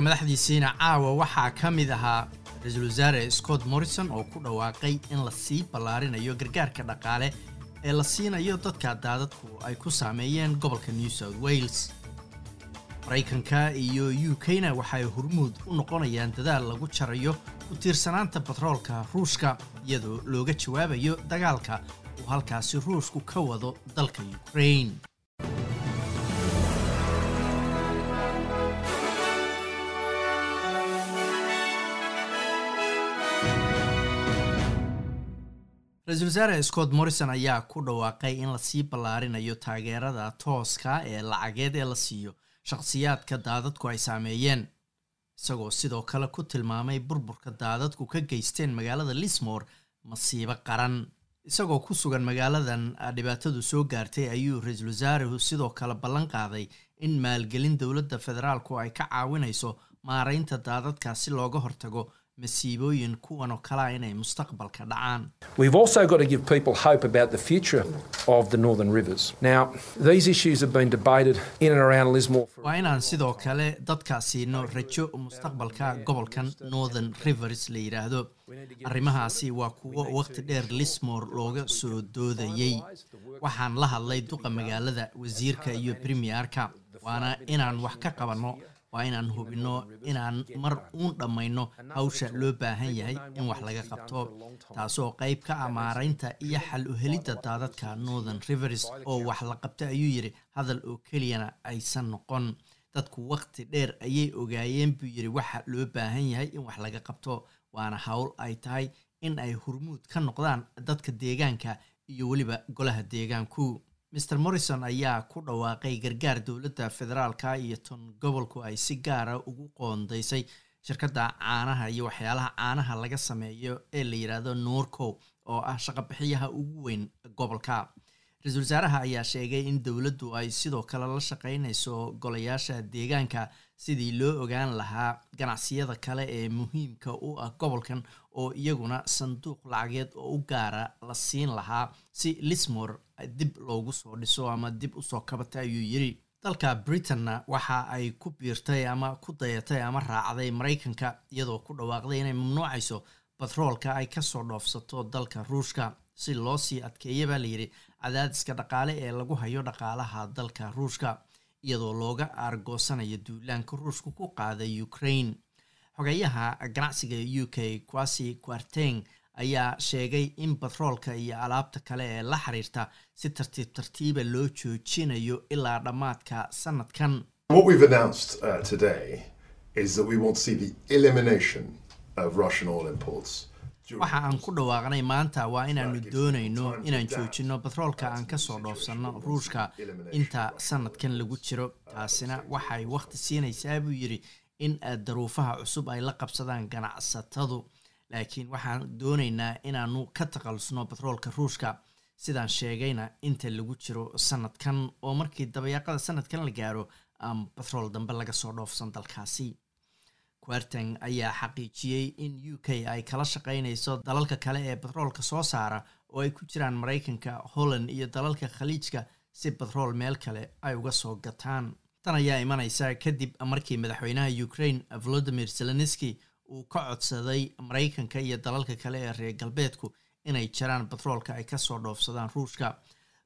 warka madaxdiisiina caawa waxaa ka mid ahaa ra'iisul wasaare scott morrison oo ku dhawaaqay in la sii ballaarinayo gargaarka dhaqaale ee la siinayo dadka daadadku ay ku saameeyeen gobolka new south wales. Maraykanka iyo u k-na waxay hormuud u noqonayaan dadaal lagu jarayo ku tiirsanaanta batroolka ruushka iyadoo looga jawaabayo dagaalka uu halkaasi ruushku ka wado dalka ukraine ra'iisul wasaare scott morrison ayaa ku dhawaaqay in la sii ballaarinayo taageerada tooska ee lacageed ee la siiyo shakhsiyaadka daadadku ay saameeyeen isagoo sidoo kale ku tilmaamay burburka daadadku ka geysteen magaalada lismore masiibo qaran. Isagoo ku sugan magaaladan dhibaatadu soo gaartay ayuu ra'iisul wasaaruhu sidoo kale ballan qaaday in maalgelin dowladda federaalku ay ka caawinayso maaraynta daadadka si looga hortago masiibooyin kuwan oo kalea inay mustaqbalka dhacaan. We've also got to give people hope about the future of the Northern Rivers. Now, these issues have been debated in and around Lismore waa inaan sidoo kale dadka siino rajo mustaqbalka gobolkan northern rivers la yidhaahdo arrimahaasi waa kuwo waqti dheer lismore looga soo doodayey waxaan la hadlay duqa magaalada wasiirka iyo premierka waana inaan wax ka qabanno waa inaan hubinno inaan mar uun dhammayno hawsha loo baahan yahay in wax laga qabto taasoo qayb ka ah maaraynta iyo xal u helidda daadadka northern rivers oo wax la qabta ayuu yidhi hadal oo keliyana aysan noqon. Dadku waqti dheer ayay ogaayeen buu yidhi waxa loo baahan yahay in wax laga qabto waana hawl ay tahay in ay hurmuud ka noqdaan dadka deegaanka iyo weliba golaha deegaanku mr morrison ayaa ku dhawaaqay gargaar dowladda federaalka iyo ton gobolku ay si gaara ugu qoondaysay shirkadda caanaha iyo waxyaalaha caanaha laga sameeyo ee la yidhaahdo norco oo ah shaqobixiyaha ugu weyn gobolka. Ra'iisul wasaaraha ayaa sheegay in dowladdu ay sidoo kale la shaqeynayso golayaasha deegaanka sidii loo ogaan lahaa ganacsiyada kale ee muhiimka u ah gobolkan oo iyaguna sanduuq lacageed oo u gaara la siin lahaa si lismore dib loogu soo dhiso ama dib u soo kabata ayuu yidhi. Dalka britanna waxa ay ku biirtay ama ku dayatay ama raacday maraykanka iyadoo ku dhawaaqday inay mamnuucayso batroolka ay ka soo dhoofsato dalka ruushka. Si loo sii adkeeya baa layidhi cadaadiska dhaqaale ee lagu hayo dhaqaalaha dalka ruushka iyadoo looga aargoosanayo duulaanka ruushka ku qaaday ukraine. Xogeyaha ganacsiga u k quasi quarteng ayaa sheegay in batroolka iyo alaabta kale ee la xiriirta si tartiib tartiiba loo joojinayo ilaa dhammaadka sanadkan Waxa aan ku dhawaaqnay maanta waa inaanu doonayno inaan joojino batroolka aan ka soo dhoofsanno ruushka inta sanadkan lagu jiro. Taasina waxay waqti siinaysaa buu yidhi in daruufaha cusub ay la qabsadaan ganacsatadu. Laakiin waxaan doonaynaa inaanu ka takhalusno batroolka ruushka. Sidaan sheegayna inta lagu jiro sanadkan oo markii dabayaaqada sanadkan la gaaro batrool dambe laga soo dhoofsan dalkaasi quarteng ayaa xaqiijiyey in u k ay kala shaqeynayso dalalka kale ee batroolka soo saara oo ay ku jiraan maraykanka holland iyo dalalka khaliijka si batrool meel kale ay uga soo gataan. Tan ayaa imanaysa kadib markii madaxweynaha ukraine volodimir zelenski uu ka codsaday maraykanka iyo dalalka kale ee reer galbeedku inay jiraan batroolka ay ka soo dhoofsadaan ruushka.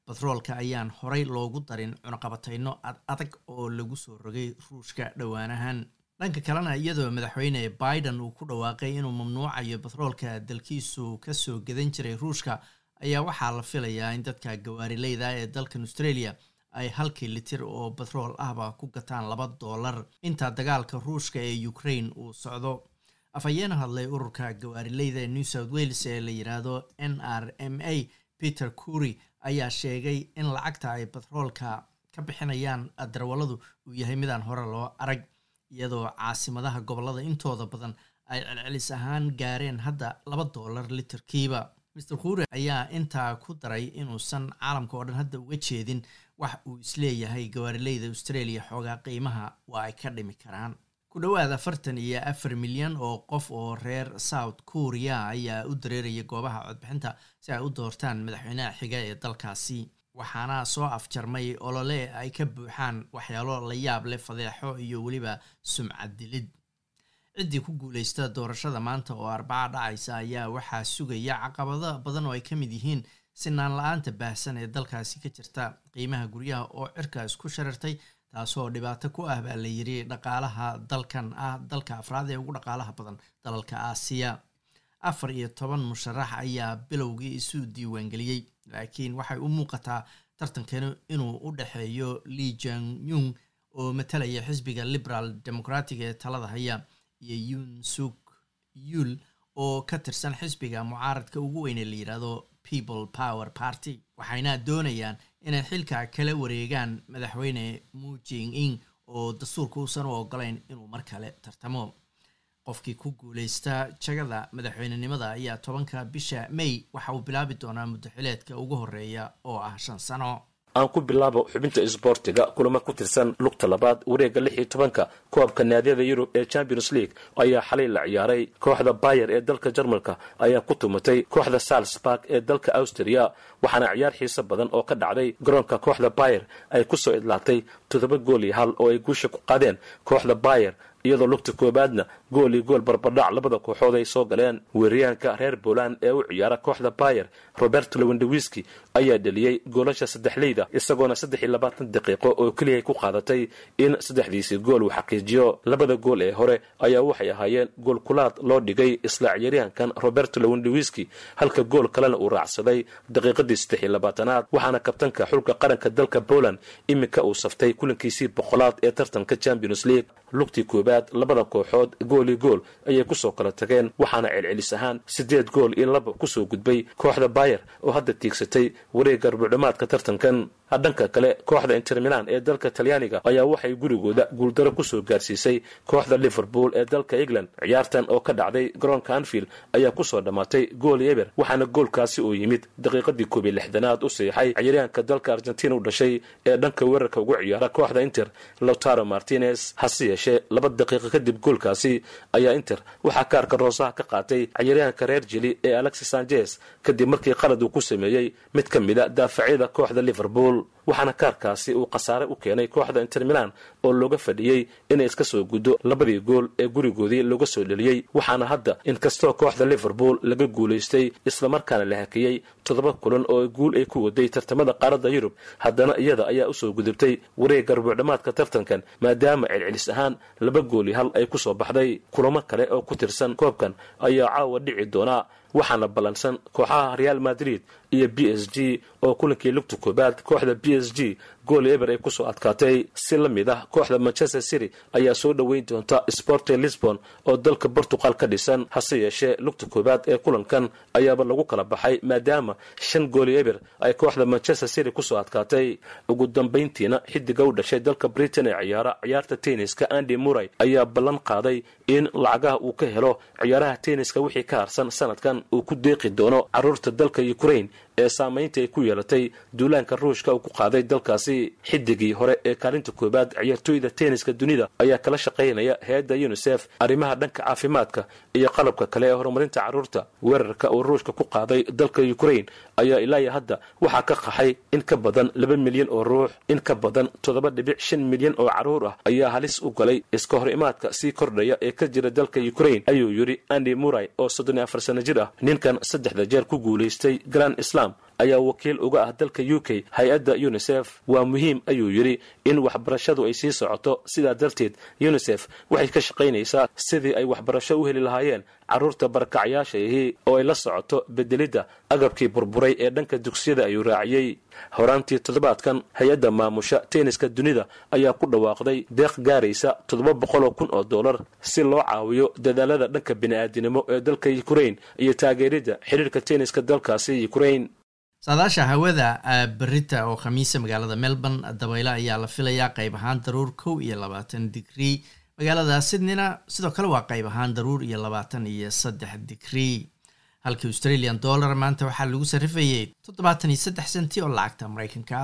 Batroolka ayaan horey loogu darin cunaqabatayno ad adag oo lagu soo rogay ruushka dhowaanahan dhanka kalena iyadoo madaxweyne biden uu ku dhawaaqay inuu mamnuucayo batroolka dalkiisu ka soo gadan jiray ruushka ayaa waxaa la filayaa in dadka gawaarileyda ee dalkan australia ay halkii litir oo batrool ahba ku gataan laba doolar inta dagaalka ruushka ee ukraine uu socdo. Afhayeena hadlay ururka gawaarileyda ee new south wales ee la yidhaahdo n r m a peter cury ayaa sheegay in lacagta ay batroolka ka bixinayaan darwalladu uu yahay midaan hore loo arag iyadoo caasimadaha gobollada intooda badan ay celcelis ahaan gaareen hadda laba doolar litirkiiba. Master khure ayaa intaa ku daray inuusan caalamka oo dhan hadda uga jeedin wax uu is leeyahay gawaarileyda australia xoogaa qiimaha waa ay ka dhimi karaan. Ku dhowaad afartan iyo afar milyan oo qof oo reer south korea ayaa u dareeraya goobaha codbixinta si ay u doortaan madaxweynaha xiga ee dalkaasi waxaana soo afjarmay olole ay ka buuxaan waxyaalo la yaab leh fadeexo iyo weliba sumcad dilid. Ciddii ku guuleysta doorashada maanta oo arbaca dhacaysa ayaa waxaa sugaya caqabado badan oo ay ka mid yihiin sinaan la'aanta baahsan ee dalkaasi ka jirta qiimaha guryaha oo cirka isku sharartay taasoo dhibaato ku ah baa la yiri dhaqaalaha dalkan ah dalka afraad ee ugu dhaqaalaha badan dalalka aasiya. Afar iyo toban musharax ayaa bilowgii isu diiwaangeliyey laakiin waxay u muuqataa tartankani inuu u dhexeeyo li jang oo matalaya xisbiga liberal democratic ee talada haya iyo yun suk yul oo ka tirsan xisbiga mucaaradka ugu weyne la yidhaahdo people power party waxayna doonayaan inay xilka kala wareegaan madaxweyne mujing ing oo dastuurka uusan u ogolayn inuu mar kale tartamo qofkii ku guuleysta jagada madaxweynenimada ayaa tobanka bisha may waxa uu bilaabi doonaa muddaxileedka ugu horreeya oo ah shan sano. Aan ku bilaabo xubinta isboortiga kulamo ku tirsan lugta labaad wareegga lix iyo tobanka koobka naadiyada yurub ee champions league ayaa xalay la ciyaaray. Kooxda bayer ee dalka jarmalka ayaa ku tumatay. Kooxda salzburg ee dalka austria waxaana ciyaar xiiso badan oo ka dhacday. Garoonka kooxda bayer ay ku soo idlaatay toddoba gool iyo hal oo ay guusha ku qaadeen. Kooxda bayer iyadoo lugta koobaadna gool iyo gool barbardhac labada kooxood ay soo galeen. Weeryahanka reer poland ee u ciyaara kooxda bayer roberto lewandowski ayaa dheliyey goolasha saddexleyda isagoona saddex iyo labaatan daqiiqo oo keliya ku qaadatay in saddexdiisii gool uu xaqiijiyo. Labada gool ee hore ayaa waxay ahaayeen gool kulaad loo dhigay isla ciyaaryahankan roberto lewandowski halka gool kalena uu raacsaday daqiiqadii saddex iyo labaatanaad waxaana kabtanka xulka qaranka dalka poland iminka uu saftay kulankiisii boqolaad ee tartanka champions league. Lugtii koobaad labada kooxood gool iyo gool ayay ku soo kala tageen waxaana celcelis ahaan siddeed gool iyo laba ku soo gudbay kooxda bayer oo hadda tiigsatay wareegga rubudhamaadka tartankan dhanka kale kooxda inter milan ee dalka talyaaniga ayaa waxay gurigooda guuldaro ku soo gaarsiisay. Kooxda liverpool ee dalka england ciyaartan oo ka dhacday garoonka anfield ayaa ku soo dhammaatay gool eber waxaana goolkaasi uu yimid daqiiqadii koob iyo lixdanaad u siixay ciyaaryahanka dalka argentina u dhashay ee dhanka weerarka ugu ciyaara kooxda inter lotaro martinez hase yeeshee laba daqiiqo kadib goolkaasi ayaa inter waxaa kaarka roosaha ka qaatay ciyaaryahanka reer jili ee alexis sanchez kadib markii qalad uu ku sameeyey mid ka mida daafacyada kooxda liverpool waxaana kaarkaasi uu khasaare u keenay kooxda inter milan oo looga fadhiyey inay iska soo guddo labadii gool ee gurigoodii looga soo dheliyey waxaana hadda inkastoo kooxda liverpool laga guulaystay islamarkaana la hakiyey toddoba kulan oo guul ay ku waday tartamada qaaradda yurub haddana iyada ayaa u soo gudubtay wareegga rubuucdhamaadka tartankan maadaama celcelis ahaan laba gool iyo hal ay ku soo baxday. Kulamo kale oo ku tirsan koobkan ayaa caawa dhici doonaa waxaana ballansan kooxaha real madrid iyo b s g oo kulankii lugta koobaad kooxda b s g gool eber ay ku soo adkaatay si la mid ah kooxda manchester city ayaa soo dhoweyn doonta sporte lisbon oo dalka portugal ka dhisan. Hase yeeshee lugta koobaad ee kulankan ayaaba lagu kala baxay maadaama shan gooli eber ay kooxda manchester city ku soo adkaatay. Ugu dambayntiina xidiga u dhashay dalka britain ee ciyaara ciyaarta tenniska andy muray ayaa ballan qaaday in lacagaha uu ka helo ciyaaraha tenniska wixii ka harsan sanadkan uu ku deeqi doono carruurta dalka ukraine ee saamaynta ay ku yeelatay duulaanka ruushka uu ku qaaday dalkaasi. Xidigii hore ee kaalinta koobaad ciyaartooyda tenniska dunida ayaa kala shaqaynaya hay'adda unisef arrimaha dhanka caafimaadka iyo qalabka kale ee horumarinta carruurta weerarka uu ruushka ku qaaday dalka ukraine ayaa ilaayo hadda waxaa ka qaxay in ka badan laba milyan oo ruux in ka badan toddoba dhibic shan milyan oo carruur ah ayaa halis u galay iska hor imaadka sii kordhaya ee ka jira dalka ukraine ayuu yidhi andy muray oo soddon iyo afar sano jir ah ninkan saddexda jeer ku guulaystay grand islam ayaa wakiil uga ah dalka u k hay'adda unisef waa muhiim ayuu yidhi in waxbarashadu ay sii socoto. Sidaa darteed unisef waxay ka shaqaynaysaa sidii ay waxbarasho u heli lahaayeen carruurta barakacyaasha ahi oo ay la socoto bedelidda agabkii burburay ee dhanka dugsiyada ayuu raaciyey. Horaantii toddobaadkan hay'adda maamusha tenniska dunida ayaa ku dhawaaqday deeq gaaraysa toddoba boqoloo kun oo dollar si loo caawiyo dadaalada dhanka bini'aadinimo ee dalka ukraine iyo taageeridda xidhiirka tenniska dalkaasi ukraine saadaasha hawada berita oo khamiisa magaalada melbourne dabaylo ayaa la filayaa qayb ahaan daruur kow iyo labaatan digrii magaalada sydneyna sidoo kale waa qayb ahaan daruur iyo labaatan iyo saddex digrii halka australian dollar maanta waxaa lagu sarrifayay toddobaatan iyo saddex senti oo lacagta maraykanka